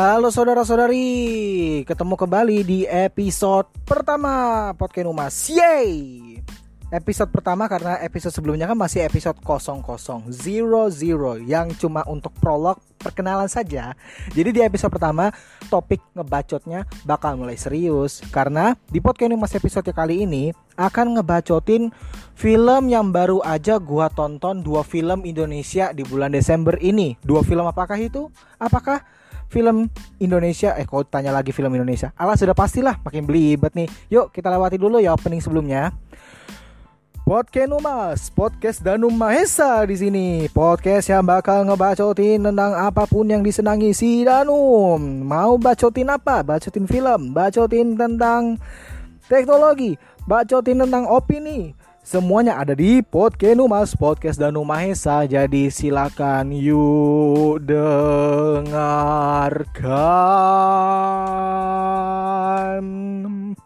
Halo saudara-saudari, ketemu kembali di episode pertama Podcast Umas. Yeay! Episode pertama karena episode sebelumnya kan masih episode 0000 yang cuma untuk prolog perkenalan saja. Jadi di episode pertama topik ngebacotnya bakal mulai serius karena di podcast Umas episode kali ini akan ngebacotin film yang baru aja gua tonton dua film Indonesia di bulan Desember ini. Dua film apakah itu? Apakah film Indonesia eh kau tanya lagi film Indonesia alah sudah pastilah makin belibet nih yuk kita lewati dulu ya opening sebelumnya Podcast Numas, podcast Danum Mahesa di sini. Podcast yang bakal ngebacotin tentang apa pun yang disenangi si Danum. Mau bacotin apa? Bacotin film, bacotin tentang teknologi, bacotin tentang opini, Semuanya ada di Podcast Mas Podcast Danu Mahesa. Jadi silakan yuk dengarkan.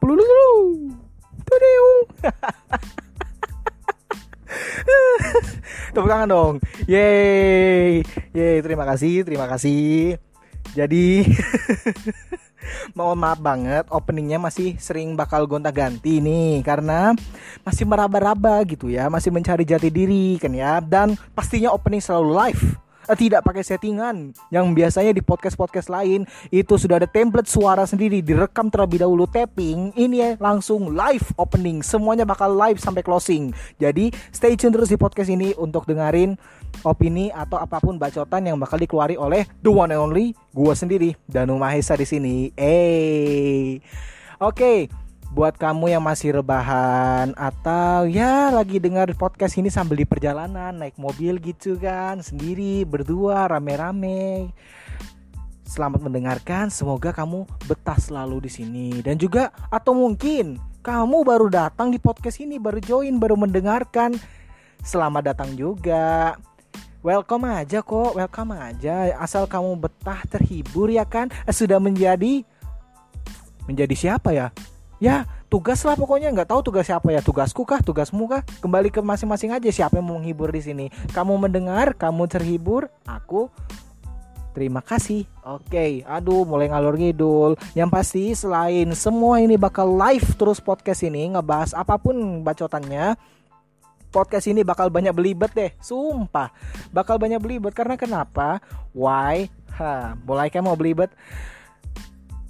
Pelulu. Tudiu. Tepuk tangan dong. Yeay. Yeay, terima kasih, terima kasih. Jadi mohon maaf banget openingnya masih sering bakal gonta-ganti nih karena masih meraba-raba gitu ya masih mencari jati diri kan ya. Dan pastinya opening selalu live tidak pakai settingan yang biasanya di podcast-podcast lain. Itu sudah ada template suara sendiri direkam terlebih dahulu tapping. Ini ya langsung live opening. Semuanya bakal live sampai closing. Jadi stay tune terus di podcast ini untuk dengerin opini atau apa pun bacotan yang bakal dikeluari oleh the one and only gua sendiri Danu Mahesa di sini. Eh oke. okay buat kamu yang masih rebahan atau ya lagi dengar podcast ini sambil di perjalanan naik mobil gitu kan sendiri berdua rame-rame. Selamat mendengarkan semoga kamu betah selalu di sini. Dan juga atau mungkin kamu baru datang di podcast ini baru join baru mendengarkan. Selamat datang juga. Welcome aja kok welcome aja. Asal kamu betah terhibur ya kan? Sudah menjadi menjadi siapa ya ya tugas lah pokoknya nggak tahu tugas siapa ya tugasku kah tugasmu kah kembali ke masing-masing aja siapa yang mau menghibur di sini kamu mendengar kamu terhibur aku Terima kasih. Oke, aduh mulai ngalor ngidul. Yang pasti selain semua ini bakal live terus podcast ini ngebahas apa pun bacotannya. Podcast ini bakal banyak belibet deh, sumpah. Bakal banyak belibet karena kenapa? Why? Ha, mulai kayak mau belibet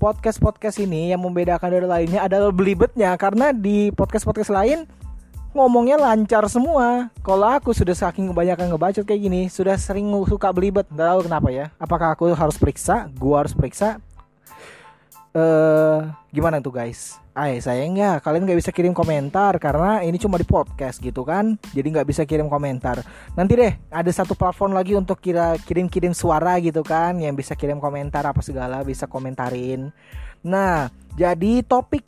podcast-podcast ini yang membedakan dari lainnya adalah belibetnya karena di podcast-podcast lain ngomongnya lancar semua. Kalau aku sudah saking kebanyakan ngebacot kayak gini, sudah sering suka belibet. Nggak tahu kenapa ya. Apakah aku harus periksa? Gua harus periksa. Uh, gimana tuh guys? Ay, sayangnya kalian nggak bisa kirim komentar karena ini cuma di podcast gitu kan. Jadi nggak bisa kirim komentar. Nanti deh ada satu platform lagi untuk kira kirim-kirim suara gitu kan, yang bisa kirim komentar apa segala bisa komentarin. Nah, jadi topik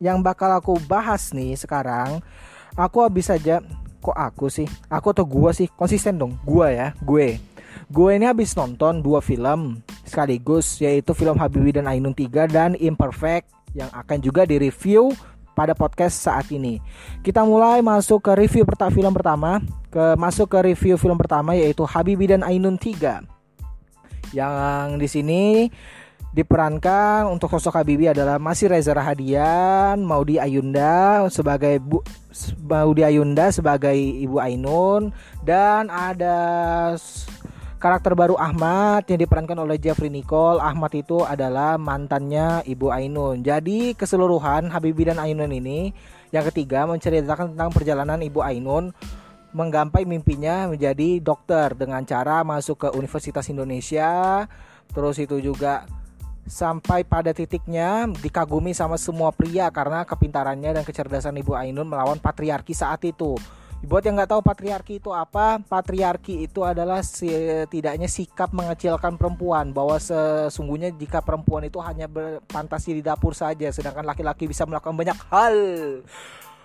yang bakal aku bahas nih sekarang, aku habis aja kok aku sih, aku atau gua sih konsisten dong, gua ya, gue. Gue ini habis nonton dua film sekaligus yaitu film Habibie dan Ainun 3 dan Imperfect yang akan juga direview pada podcast saat ini. Kita mulai masuk ke review pertama film pertama, ke masuk ke review film pertama yaitu Habibie dan Ainun 3. Yang di sini diperankan untuk sosok Habibie adalah masih Reza Rahadian, Maudi Ayunda sebagai Bu Maudi Ayunda sebagai Ibu Ainun dan ada Karakter baru Ahmad yang diperankan oleh Jeffrey Nicole. Ahmad itu adalah mantannya Ibu Ainun. Jadi keseluruhan Habibie dan Ainun ini yang ketiga menceritakan tentang perjalanan Ibu Ainun menggapai mimpinya menjadi dokter dengan cara masuk ke Universitas Indonesia. Terus itu juga sampai pada titiknya dikagumi sama semua pria karena kepintarannya dan kecerdasan Ibu Ainun melawan patriarki saat itu. Buat yang nggak tahu patriarki itu apa, patriarki itu adalah setidaknya sikap mengecilkan perempuan bahwa sesungguhnya jika perempuan itu hanya berfantasi di dapur saja, sedangkan laki-laki bisa melakukan banyak hal.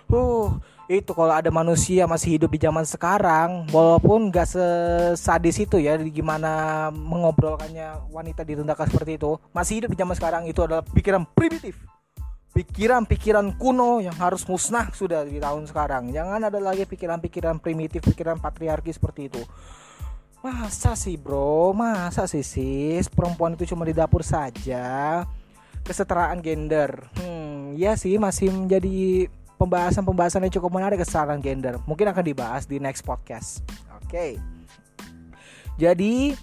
Uh, itu kalau ada manusia masih hidup di zaman sekarang, walaupun nggak sesadis itu ya, gimana mengobrolkannya wanita direndahkan seperti itu, masih hidup di zaman sekarang itu adalah pikiran primitif pikiran-pikiran kuno yang harus musnah sudah di tahun sekarang. Jangan ada lagi pikiran-pikiran primitif, pikiran patriarki seperti itu. Masa sih bro, masa sih sis perempuan itu cuma di dapur saja Kesetaraan gender Hmm, ya sih masih menjadi pembahasan-pembahasan yang cukup menarik kesetaraan gender Mungkin akan dibahas di next podcast Oke okay. Jadi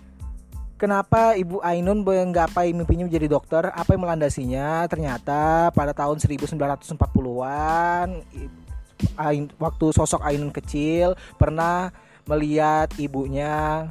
Kenapa Ibu Ainun menggapai mimpinya menjadi dokter? Apa yang melandasinya? Ternyata pada tahun 1940-an waktu sosok Ainun kecil pernah melihat ibunya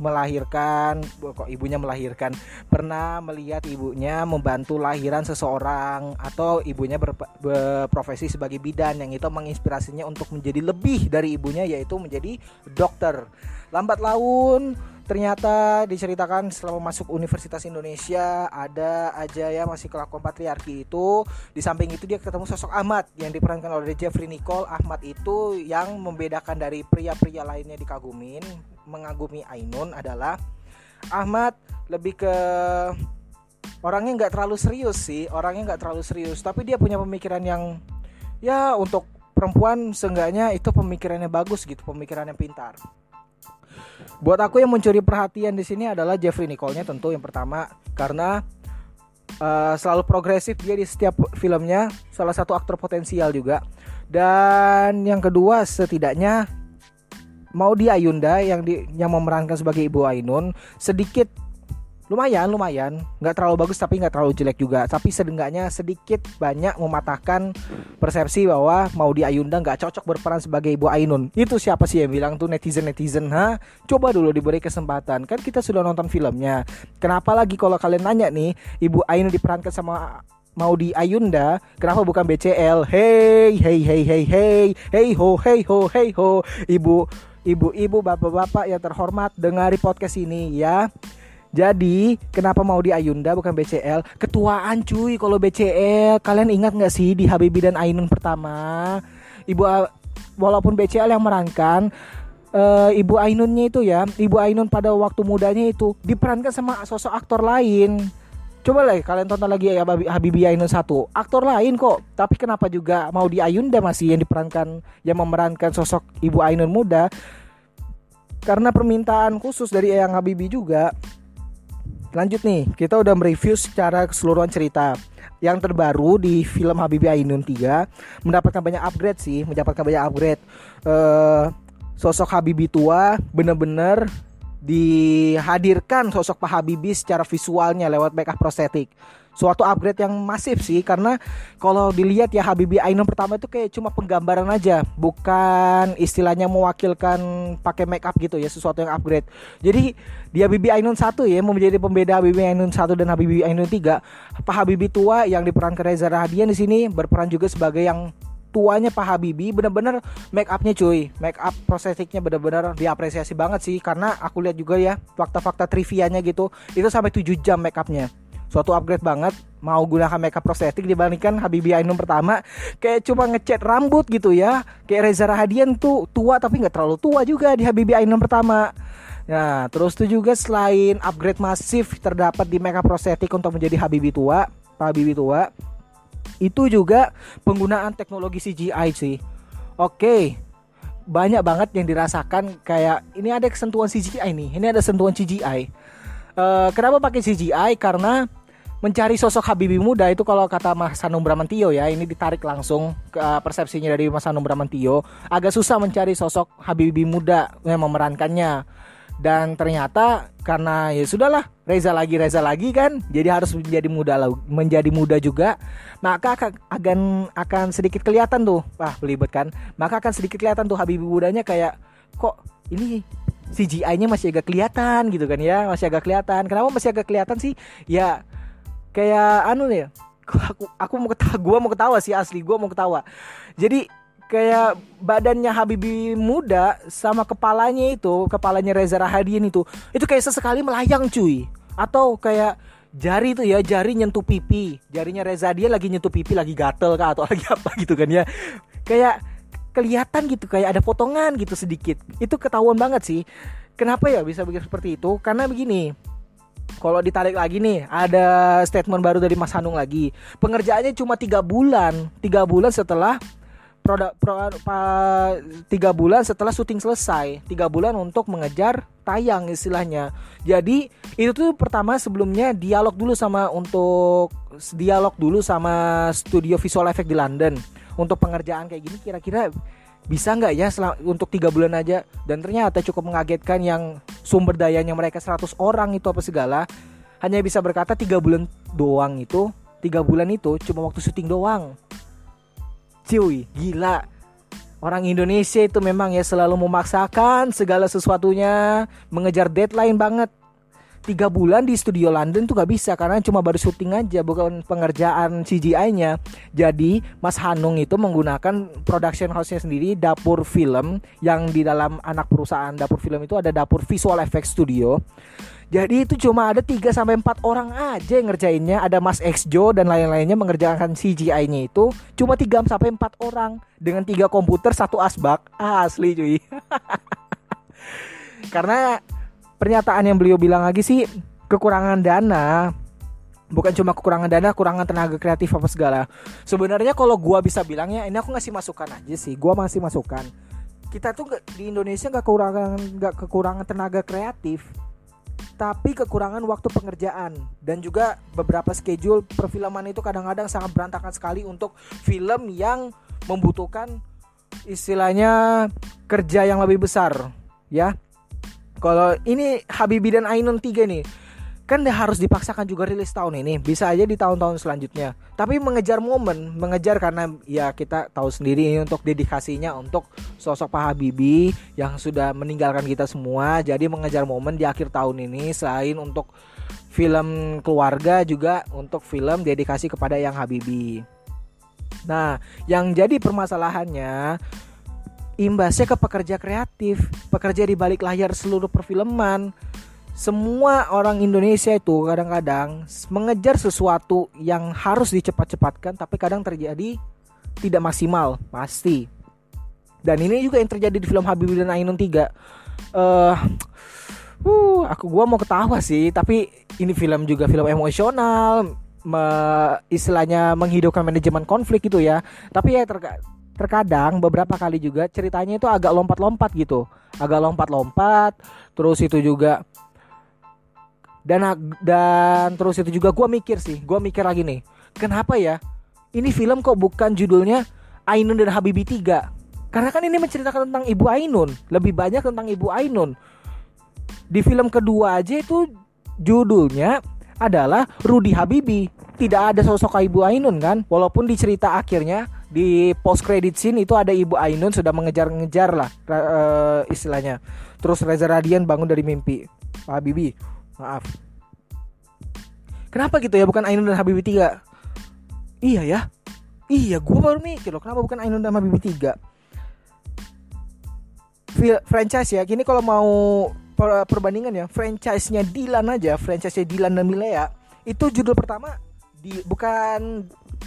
melahirkan kok ibunya melahirkan pernah melihat ibunya membantu lahiran seseorang atau ibunya berprofesi sebagai bidan yang itu menginspirasinya untuk menjadi lebih dari ibunya yaitu menjadi dokter lambat laun ternyata diceritakan selama masuk Universitas Indonesia ada aja ya masih kelakuan patriarki itu. Di samping itu dia ketemu sosok Ahmad yang diperankan oleh Jeffrey Nicole. Ahmad itu yang membedakan dari pria-pria lainnya dikagumin mengagumi Ainun adalah Ahmad lebih ke orangnya nggak terlalu serius sih orangnya nggak terlalu serius. Tapi dia punya pemikiran yang ya untuk perempuan seenggaknya itu pemikirannya bagus gitu pemikirannya pintar Buat aku yang mencuri perhatian di sini adalah Jeffrey Nicole-nya tentu yang pertama karena uh, selalu progresif dia di setiap filmnya, salah satu aktor potensial juga. Dan yang kedua setidaknya mau di Ayunda yang di yang memerankan sebagai Ibu Ainun sedikit lumayan lumayan. Nggak terlalu bagus tapi nggak terlalu jelek juga. Tapi sedengaknya sedikit banyak mematahkan persepsi bahwa mau di Ayunda nggak cocok berperan sebagai ibu Ainun. Itu siapa sih yang bilang tuh netizen netizen ha? Coba dulu diberi kesempatan. Kan kita sudah nonton filmnya. Kenapa lagi kalau kalian nanya nih ibu Ainun diperankan sama mau di Ayunda? Kenapa bukan BCL hey hey hey hey hey. Hey ho hey ho hey ho. Ibu ibu-ibu bapak-bapak yang terhormat dengari podcast ini ya jadi kenapa mau di Ayunda bukan BCL? Ketuaan cuy kalau BCL. Kalian ingat nggak sih di Habibie dan Ainun pertama? Ibu walaupun BCL yang merankan uh, Ibu Ainunnya itu ya, Ibu Ainun pada waktu mudanya itu diperankan sama sosok aktor lain. Coba lah kalian tonton lagi ya Habibie Ainun satu Aktor lain kok Tapi kenapa juga mau di Ayunda masih yang diperankan Yang memerankan sosok Ibu Ainun muda Karena permintaan khusus dari Eyang Habibie juga Lanjut nih, kita udah mereview secara keseluruhan cerita. Yang terbaru di film Habibie Ainun 3 mendapatkan banyak upgrade sih, mendapatkan banyak upgrade. Uh, sosok Habibie tua bener-bener dihadirkan sosok Pak Habibie secara visualnya lewat makeup prostetik suatu upgrade yang masif sih karena kalau dilihat ya Habibie Ainun pertama itu kayak cuma penggambaran aja bukan istilahnya mewakilkan pakai make up gitu ya sesuatu yang upgrade. Jadi di Habibie Ainun satu ya menjadi pembeda Habibie Ainun satu dan Habibie Ainun tiga Pak Habibie tua yang diperankan Reza Rahadian di sini berperan juga sebagai yang tuanya Pak Habibie bener-bener make upnya cuy. Make up prosesiknya bener-bener diapresiasi banget sih karena aku lihat juga ya fakta-fakta trivianya gitu itu sampai 7 jam make upnya suatu upgrade banget mau gunakan makeup prostetik dibandingkan Habibie Ainun pertama kayak cuma ngecat rambut gitu ya kayak Reza Rahadian tuh tua tapi nggak terlalu tua juga di Habibie Ainun pertama Nah, terus tuh juga selain upgrade masif terdapat di makeup prostetik untuk menjadi Habibie tua, Pak Habibie tua, itu juga penggunaan teknologi CGI sih. Oke, banyak banget yang dirasakan kayak ini ada kesentuhan CGI nih, ini ada sentuhan CGI. Uh, kenapa pakai CGI? Karena mencari sosok Habibie muda itu kalau kata Mas Hanung Bramantio ya ini ditarik langsung ke uh, persepsinya dari Mas Hanung Bramantio agak susah mencari sosok Habibie muda yang memerankannya. Dan ternyata karena ya sudahlah Reza lagi Reza lagi kan jadi harus menjadi muda menjadi muda juga. Maka akan akan sedikit kelihatan tuh wah belibet kan. Maka akan sedikit kelihatan tuh Habibie mudanya kayak kok ini CGI-nya masih agak kelihatan gitu kan ya masih agak kelihatan. Kenapa masih agak kelihatan sih? Ya kayak anu ya aku aku mau ketawa gua mau ketawa sih asli gua mau ketawa. Jadi kayak badannya Habibie muda sama kepalanya itu kepalanya Reza Rahadian itu itu kayak sesekali melayang cuy. Atau kayak jari itu ya jari nyentuh pipi. Jarinya Reza dia lagi nyentuh pipi lagi gatel kah atau lagi apa gitu kan ya. Kayak kelihatan gitu kayak ada potongan gitu sedikit. Itu ketahuan banget sih. Kenapa ya bisa begitu seperti itu? Karena begini kalau ditarik lagi nih ada statement baru dari Mas Hanung lagi. Pengerjaannya cuma tiga bulan. Tiga bulan setelah produk pro, pa, tiga bulan setelah syuting selesai. Tiga bulan untuk mengejar tayang istilahnya. Jadi itu tuh pertama sebelumnya dialog dulu sama untuk dialog dulu sama studio visual effect di London. Untuk pengerjaan kayak gini kira-kira bisa nggak ya untuk tiga bulan aja? Dan ternyata cukup mengagetkan yang sumber dayanya mereka 100 orang itu apa segala. Hanya bisa berkata tiga bulan doang itu tiga bulan itu cuma waktu syuting doang. Cuy gila. Orang Indonesia itu memang ya selalu memaksakan segala sesuatunya mengejar deadline banget tiga bulan di studio London tuh gak bisa karena cuma baru syuting aja bukan pengerjaan CGI-nya. Jadi Mas Hanung itu menggunakan production house-nya sendiri dapur film yang di dalam anak perusahaan dapur film itu ada dapur visual effects studio. Jadi itu cuma ada 3 sampai 4 orang aja yang ngerjainnya. Ada Mas Exjo dan lain-lainnya mengerjakan CGI-nya itu cuma 3 sampai 4 orang dengan tiga komputer satu asbak. Ah, asli cuy. Karena pernyataan yang beliau bilang lagi sih kekurangan dana bukan cuma kekurangan dana, kekurangan tenaga kreatif apa segala. Sebenarnya kalau gua bisa bilangnya ini aku ngasih masukan aja sih. Gua masih masukan. Kita tuh di Indonesia nggak kekurangan nggak kekurangan tenaga kreatif tapi kekurangan waktu pengerjaan dan juga beberapa schedule perfilman itu kadang-kadang sangat berantakan sekali untuk film yang membutuhkan istilahnya kerja yang lebih besar ya kalau ini Habibi dan Ainun 3 nih kan harus dipaksakan juga rilis tahun ini. Bisa aja di tahun-tahun selanjutnya. Tapi mengejar momen mengejar karena ya kita tahu sendiri ini untuk dedikasinya untuk sosok Pak Habibie yang sudah meninggalkan kita semua. Jadi mengejar momen di akhir tahun ini selain untuk film keluarga juga untuk film dedikasi kepada yang Habibie nah yang jadi permasalahannya imbasnya ke pekerja kreatif pekerja di balik layar seluruh perfilman. Semua orang Indonesia itu kadang-kadang mengejar sesuatu yang harus dicepat-cepatkan tapi kadang terjadi tidak maksimal pasti. Dan ini juga yang terjadi di film Habibie dan Ainun 3 uh, uh aku gua mau ketawa sih tapi ini film juga film emosional me, istilahnya menghidupkan manajemen konflik gitu ya. Tapi ya terka, terkadang beberapa kali juga ceritanya itu agak lompat-lompat gitu. Agak lompat-lompat terus itu juga dan dan terus itu juga gue mikir sih gue mikir lagi nih kenapa ya ini film kok bukan judulnya Ainun dan Habibi 3 karena kan ini menceritakan tentang ibu Ainun lebih banyak tentang ibu Ainun. Di film kedua aja itu judulnya adalah Rudi Habibi. Tidak ada sosok ibu Ainun kan walaupun di cerita akhirnya di post credit scene itu ada ibu Ainun sudah mengejar-ngejar lah uh, istilahnya terus Reza Radian bangun dari mimpi Pak Habibi Maaf. Kenapa gitu ya bukan Ainun dan Habibie 3? Iya ya. Iya, gue baru mikir loh kenapa bukan Ainun dan Habibie 3? franchise ya. Kini kalau mau per perbandingan ya, franchise-nya Dilan aja, franchise-nya Dilan dan Milea itu judul pertama di bukan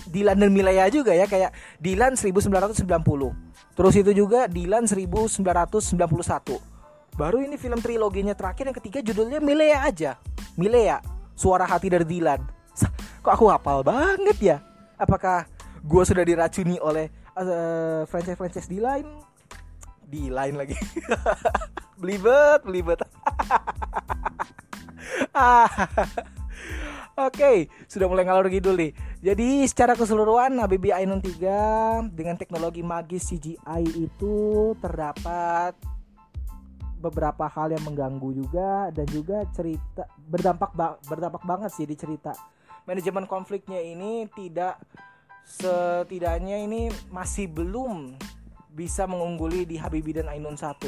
Dilan dan Milea juga ya kayak Dilan 1990. Terus itu juga Dilan 1991 Baru ini film triloginya terakhir yang ketiga judulnya Milea aja. Milea, suara hati dari Dilan. Kok aku hafal banget ya? Apakah gue sudah diracuni oleh uh, franchise-franchise di lain? Di lain lagi. belibet, belibet. ah. Oke, okay, sudah mulai ngalor ngidul nih. Jadi secara keseluruhan Habibie Ainun 3 dengan teknologi magis CGI itu terdapat beberapa hal yang mengganggu juga dan juga cerita berdampak ba berdampak banget sih di cerita. Manajemen konfliknya ini tidak setidaknya ini masih belum bisa mengungguli di Habibie dan Ainun 1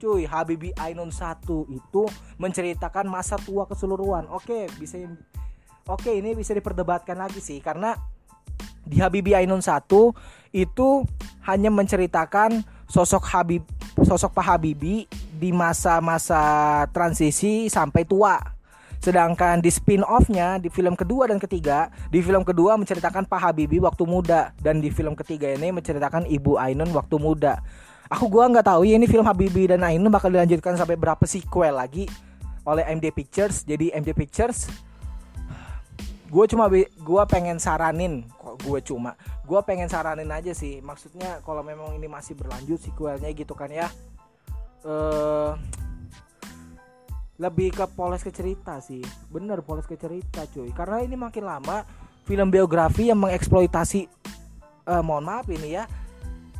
cuy Habibie Ainun 1 itu menceritakan masa tua keseluruhan. Oke bisa oke ini bisa diperdebatkan lagi sih karena di Habibie Ainun 1 itu hanya menceritakan sosok Habib sosok Pak Habibie di masa-masa transisi sampai tua. Sedangkan di spin-off-nya di film kedua dan ketiga, di film kedua menceritakan Pak Habibie waktu muda dan di film ketiga ini menceritakan Ibu Ainun waktu muda. Aku gua nggak tahu ya ini film Habibie dan Ainun bakal dilanjutkan sampai berapa sequel lagi oleh MD Pictures. Jadi MD Pictures gue cuma gue pengen saranin kok gue cuma gue pengen saranin aja sih. Maksudnya kalau memang ini masih berlanjut sequelnya gitu kan ya uh, lebih ke poles ke cerita sih. Bener poles ke cerita cuy. Karena ini makin lama film biografi yang mengeksploitasi uh, mohon maaf ini ya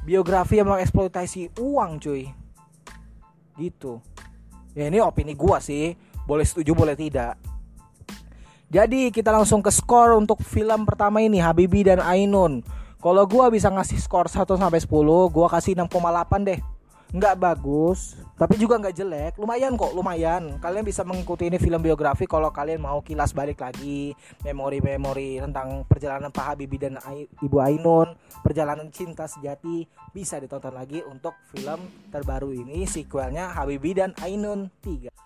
biografi yang mengeksploitasi uang cuy. Gitu. Ya ini opini gue sih. Boleh setuju boleh tidak jadi kita langsung ke skor untuk film pertama ini Habibi dan Ainun. Kalau gua bisa ngasih skor 1 sampai 10, gua kasih 6,8 deh. Nggak bagus, tapi juga nggak jelek. Lumayan kok, lumayan. Kalian bisa mengikuti ini film biografi kalau kalian mau kilas balik lagi memori-memori tentang perjalanan Pak Habibi dan Ibu Ainun, perjalanan cinta sejati bisa ditonton lagi untuk film terbaru ini sequelnya Habibi dan Ainun 3.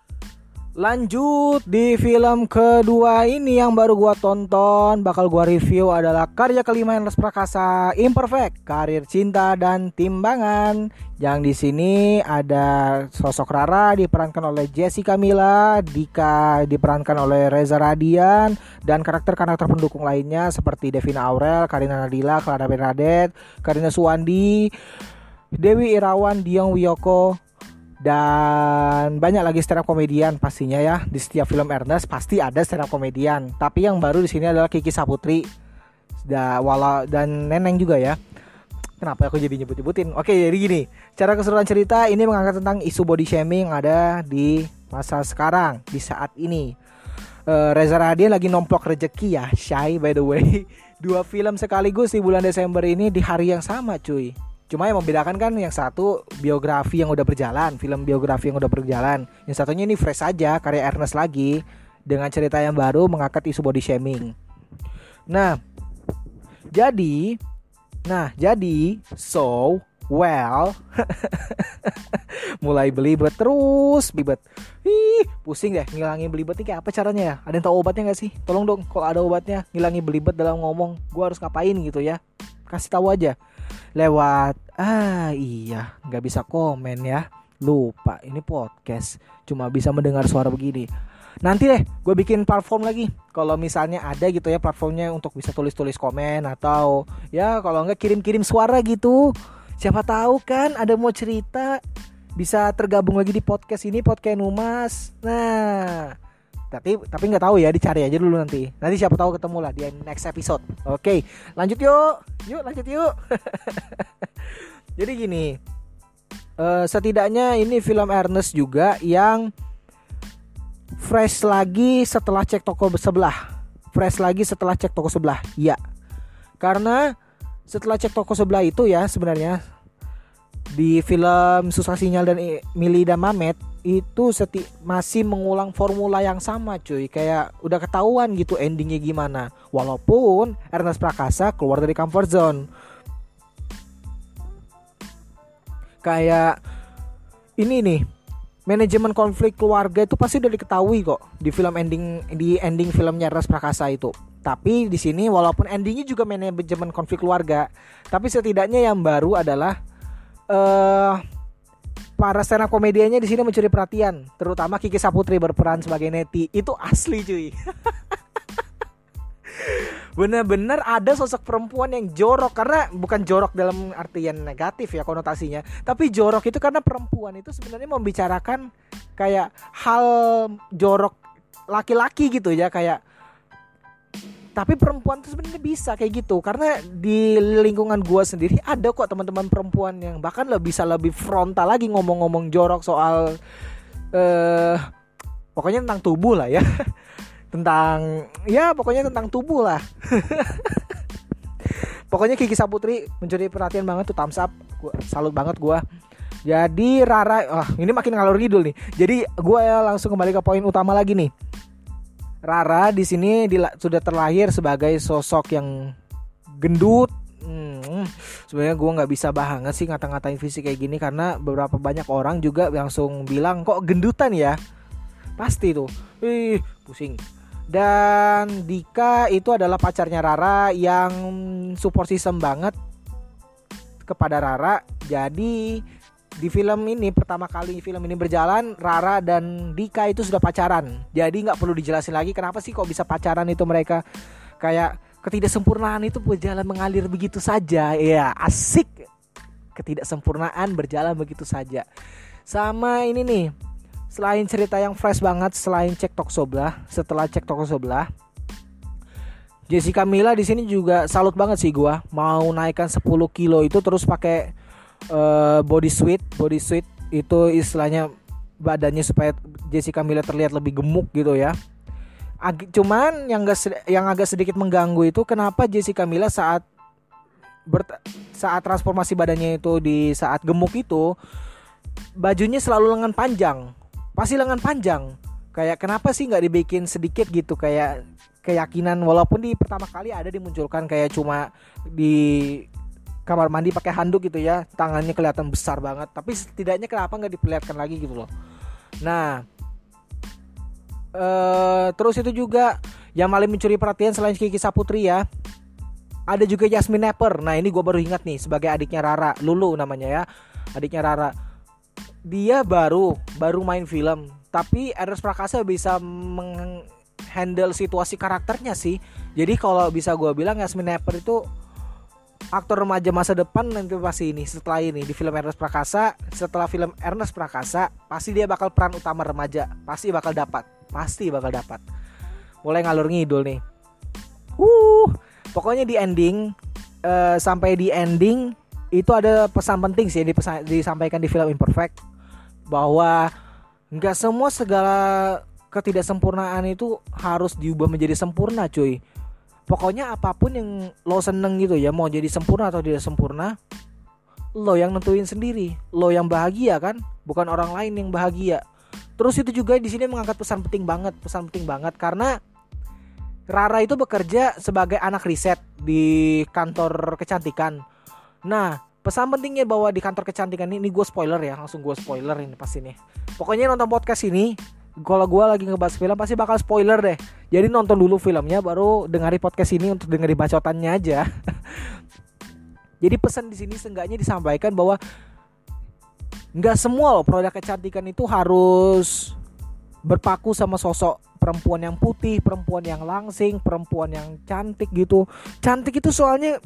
Lanjut di film kedua ini yang baru gua tonton bakal gua review adalah karya kelima yang Prakasa Imperfect, Karir Cinta dan Timbangan. Yang di sini ada sosok Rara diperankan oleh Jessica Mila, Dika diperankan oleh Reza Radian dan karakter-karakter pendukung lainnya seperti Devina Aurel, Karina Nadila, Clara Bernadette, Karina Suwandi, Dewi Irawan, Diong Wiyoko, dan banyak lagi stand up komedian pastinya ya di setiap film Ernest pasti ada stand up komedian tapi yang baru di sini adalah Kiki Saputri. Da, wala dan Neneng juga ya. Kenapa aku jadi nyebut-nyebutin? Oke jadi gini cara keseluruhan cerita ini mengangkat tentang isu body shaming ada di masa sekarang di saat ini. Uh, Reza Radian lagi nomplok rezeki ya Shy by the way. Dua film sekaligus di bulan Desember ini di hari yang sama cuy Cuma yang membedakan kan yang satu biografi yang udah berjalan, film biografi yang udah berjalan. Yang satunya ini fresh aja, karya Ernest lagi dengan cerita yang baru mengangkat isu body shaming. Nah, jadi nah, jadi so well. Mulai belibet terus belibet. Ih pusing deh ngilangin belibet ini kayak apa caranya ya? Ada yang tahu obatnya gak sih? Tolong dong kalau ada obatnya ngilangin belibet dalam ngomong. Gue harus ngapain gitu ya? Kasih tahu aja lewat ah iya nggak bisa komen ya. Lupa ini podcast cuma bisa mendengar suara begini. Nanti deh gue bikin platform lagi. Kalau misalnya ada gitu ya platformnya untuk bisa tulis-tulis komen atau ya kalau nggak kirim-kirim suara gitu. Siapa tahu kan ada mau cerita bisa tergabung lagi di podcast ini podcast Numas. Nah tapi tapi nggak tahu ya dicari aja dulu nanti. Nanti siapa tahu ketemu lah di next episode. Oke lanjut yuk. Yuk lanjut yuk. Jadi gini uh, setidaknya ini film Ernest juga yang fresh lagi setelah cek toko sebelah. Fresh lagi setelah cek toko sebelah ya karena setelah cek toko sebelah itu ya sebenarnya di film Susah Sinyal dan Mili dan Mamet itu seti masih mengulang formula yang sama cuy. Kayak udah ketahuan gitu endingnya gimana. Walaupun Ernest Prakasa keluar dari comfort zone. Kayak ini nih manajemen konflik keluarga itu pasti udah diketahui kok di film ending di ending filmnya Ernest Prakasa itu. Tapi di sini walaupun endingnya juga manajemen konflik keluarga tapi setidaknya yang baru adalah uh, para stand up komediannya di sini mencuri perhatian, terutama Kiki Saputri berperan sebagai Neti. Itu asli cuy. Bener-bener ada sosok perempuan yang jorok karena bukan jorok dalam artian negatif ya konotasinya, tapi jorok itu karena perempuan itu sebenarnya membicarakan kayak hal jorok laki-laki gitu ya kayak tapi perempuan tuh sebenarnya bisa kayak gitu. Karena di lingkungan gua sendiri ada kok teman-teman perempuan yang bahkan lebih bisa lebih frontal lagi ngomong-ngomong jorok soal eh uh, pokoknya tentang tubuh lah ya. Tentang ya pokoknya tentang tubuh lah. Pokoknya Kiki Saputri mencuri perhatian banget tuh thumbs up. Gua salut banget gua. Jadi Rara wah ini makin ngalor ngidul nih. Jadi gua ya langsung kembali ke poin utama lagi nih Rara di sini sudah terlahir sebagai sosok yang gendut. Hmm, sebenarnya gue nggak bisa banget sih ngata-ngatain fisik kayak gini karena beberapa banyak orang juga langsung bilang kok gendutan ya. Pasti tuh, ih pusing. Dan Dika itu adalah pacarnya Rara yang support system banget kepada Rara. Jadi di film ini pertama kali film ini berjalan Rara dan Dika itu sudah pacaran. Jadi nggak perlu dijelasin lagi kenapa sih kok bisa pacaran itu mereka. Kayak ketidaksempurnaan itu berjalan mengalir begitu saja. Ya asik. Ketidaksempurnaan berjalan begitu saja. Sama ini nih selain cerita yang fresh banget selain cek tok sebelah setelah cek tok sebelah Jessica Mila di sini juga salut banget sih gua. Mau naikkan 10 kilo itu terus pakai uh, body suit body suit itu istilahnya badannya supaya Jessica Miller terlihat lebih gemuk gitu ya. Ag cuman yang gak yang agak sedikit mengganggu itu kenapa Jessica Miller saat saat transformasi badannya itu di saat gemuk itu bajunya selalu lengan panjang pasti lengan panjang. Kayak kenapa sih nggak dibikin sedikit gitu kayak keyakinan walaupun di pertama kali ada dimunculkan kayak cuma di kamar mandi pakai handuk gitu ya tangannya kelihatan besar banget. Tapi setidaknya kenapa nggak diperlihatkan lagi gitu loh. Nah uh, terus itu juga yang paling mencuri perhatian selain Kiki Saputri ya ada juga Yasmin Nepper nah ini gue baru ingat nih sebagai adiknya Rara Lulu namanya ya adiknya Rara. Dia baru baru main film tapi Ernest Prakasa bisa menghandle situasi karakternya sih. Jadi kalau bisa gue bilang Yasmin Nepper itu aktor remaja masa depan nanti pasti ini setelah ini di film Ernest Prakasa setelah film Ernest Prakasa pasti dia bakal peran utama remaja pasti bakal dapat pasti bakal dapat. Mulai ngalur ngidul nih. Uh pokoknya di ending uh, sampai di ending itu ada pesan penting sih yang disampaikan di film Imperfect bahwa nggak semua segala ketidaksempurnaan itu harus diubah menjadi sempurna cuy pokoknya apa pun yang lo seneng gitu ya mau jadi sempurna atau tidak sempurna lo yang nentuin sendiri. Lo yang bahagia kan bukan orang lain yang bahagia. Terus itu juga di sini mengangkat pesan penting banget pesan penting banget. Karena Rara itu bekerja sebagai anak riset di kantor kecantikan. Nah pesan pentingnya bahwa di kantor kecantikan ini, ini gue spoiler ya langsung gue spoiler ini pasti nih pokoknya nonton podcast ini kalau gue lagi ngebahas film pasti bakal spoiler deh. Jadi nonton dulu filmnya baru dengari podcast ini untuk dengari bacotannya aja. Jadi pesan di sini seenggaknya disampaikan bahwa nggak semua loh produk kecantikan itu harus berpaku sama sosok perempuan yang putih, perempuan yang langsing, perempuan yang cantik gitu. Cantik itu soalnya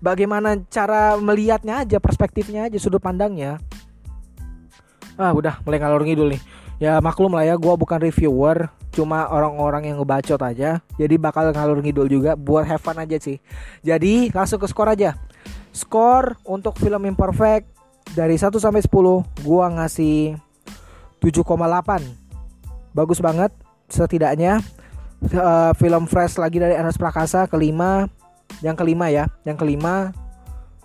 bagaimana cara melihatnya aja, perspektifnya aja, sudut pandangnya. Ah udah mulai ngalor ngidul nih ya maklum lah ya gue bukan reviewer cuma orang-orang yang ngebacot aja. Jadi bakal ngalur ngidul juga buat have fun aja sih. Jadi langsung ke skor aja. Skor untuk film imperfect dari 1 sampai 10 gua ngasih 7,8 bagus banget setidaknya uh, film fresh lagi dari Ernest Prakasa kelima yang kelima ya yang kelima.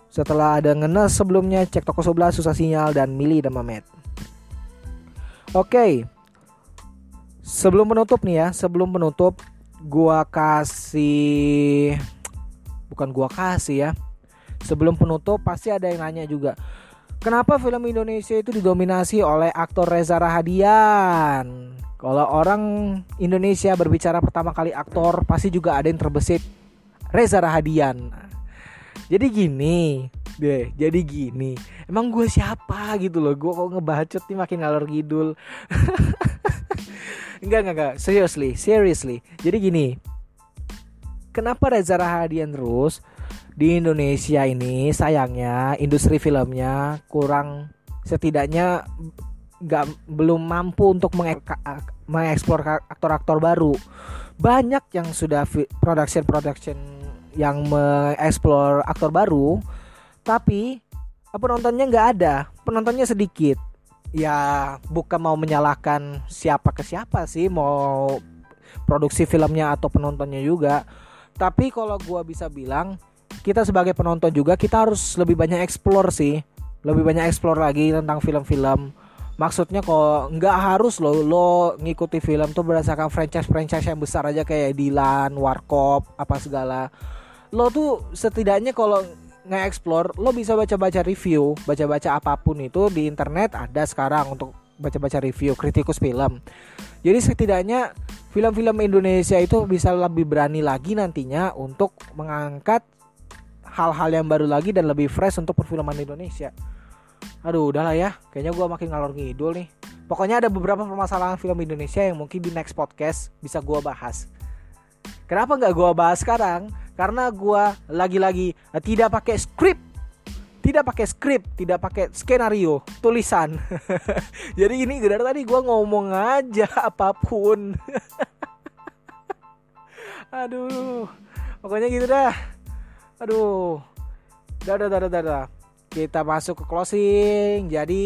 Setelah ada ngenes sebelumnya cek toko sebelah susah sinyal dan Mili dan Mamet Oke. Sebelum menutup nih ya, sebelum menutup gua kasih bukan gua kasih ya. Sebelum penutup pasti ada yang nanya juga. Kenapa film Indonesia itu didominasi oleh aktor Reza Rahadian? Kalau orang Indonesia berbicara pertama kali aktor, pasti juga ada yang terbesit Reza Rahadian. Jadi gini, deh jadi gini. Emang gue siapa gitu loh? Gue kok ngebacot nih makin ngalor ngidul enggak enggak enggak. Seriously seriously. Jadi gini kenapa Reza Rahadian terus di Indonesia ini sayangnya industri filmnya kurang setidaknya nggak belum mampu untuk mengeksplor aktor-aktor baru. Banyak yang sudah production production yang mengeksplor aktor baru tapi penontonnya nggak ada. Penontonnya sedikit. Ya bukan mau menyalahkan siapa ke siapa sih mau produksi filmnya atau penontonnya juga. Tapi kalau gue bisa bilang kita sebagai penonton juga kita harus lebih banyak explore sih. Lebih banyak explore lagi tentang film-film. Maksudnya kok nggak harus lo lo ngikuti film tuh berdasarkan franchise franchise yang besar aja kayak Dilan, Warkop, apa segala lo tuh setidaknya kalau nge-explore lo bisa baca-baca review baca-baca apa pun itu di internet ada sekarang untuk baca-baca review kritikus film. Jadi setidaknya film-film Indonesia itu bisa lebih berani lagi nantinya untuk mengangkat hal-hal yang baru lagi dan lebih fresh untuk perfilman Indonesia. Aduh udahlah ya. Kayaknya gue makin ngalor ngidul nih. Pokoknya ada beberapa permasalahan film Indonesia Yang mungkin di next podcast bisa gue bahas. Kenapa nggak gue bahas sekarang? Karena gue lagi-lagi eh, tidak pakai skrip tidak pakai skrip, tidak pakai skenario, tulisan. Jadi ini dari tadi gue ngomong aja apa pun. Aduh, pokoknya gitu dah. Aduh, dadah, dadah, dadah. Kita masuk ke closing. Jadi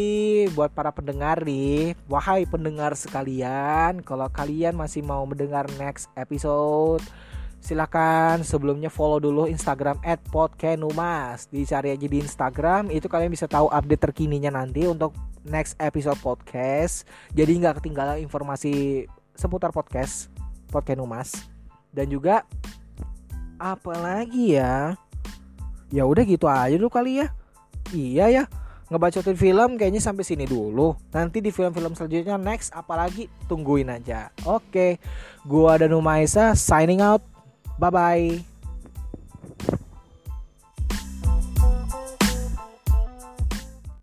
buat para pendengar nih, wahai pendengar sekalian, kalau kalian masih mau mendengar next episode silahkan sebelumnya follow dulu Instagram @podkenumas dicari aja di Instagram itu kalian bisa tahu update terkininya nanti untuk next episode podcast jadi nggak ketinggalan informasi seputar podcast Podkenumas dan juga apa lagi ya ya udah gitu aja dulu kali ya iya ya ngebacotin film kayaknya sampai sini dulu. Nanti di film-film selanjutnya next apalagi tungguin aja. Oke. Gua dan Umaisa signing out. Bye bye.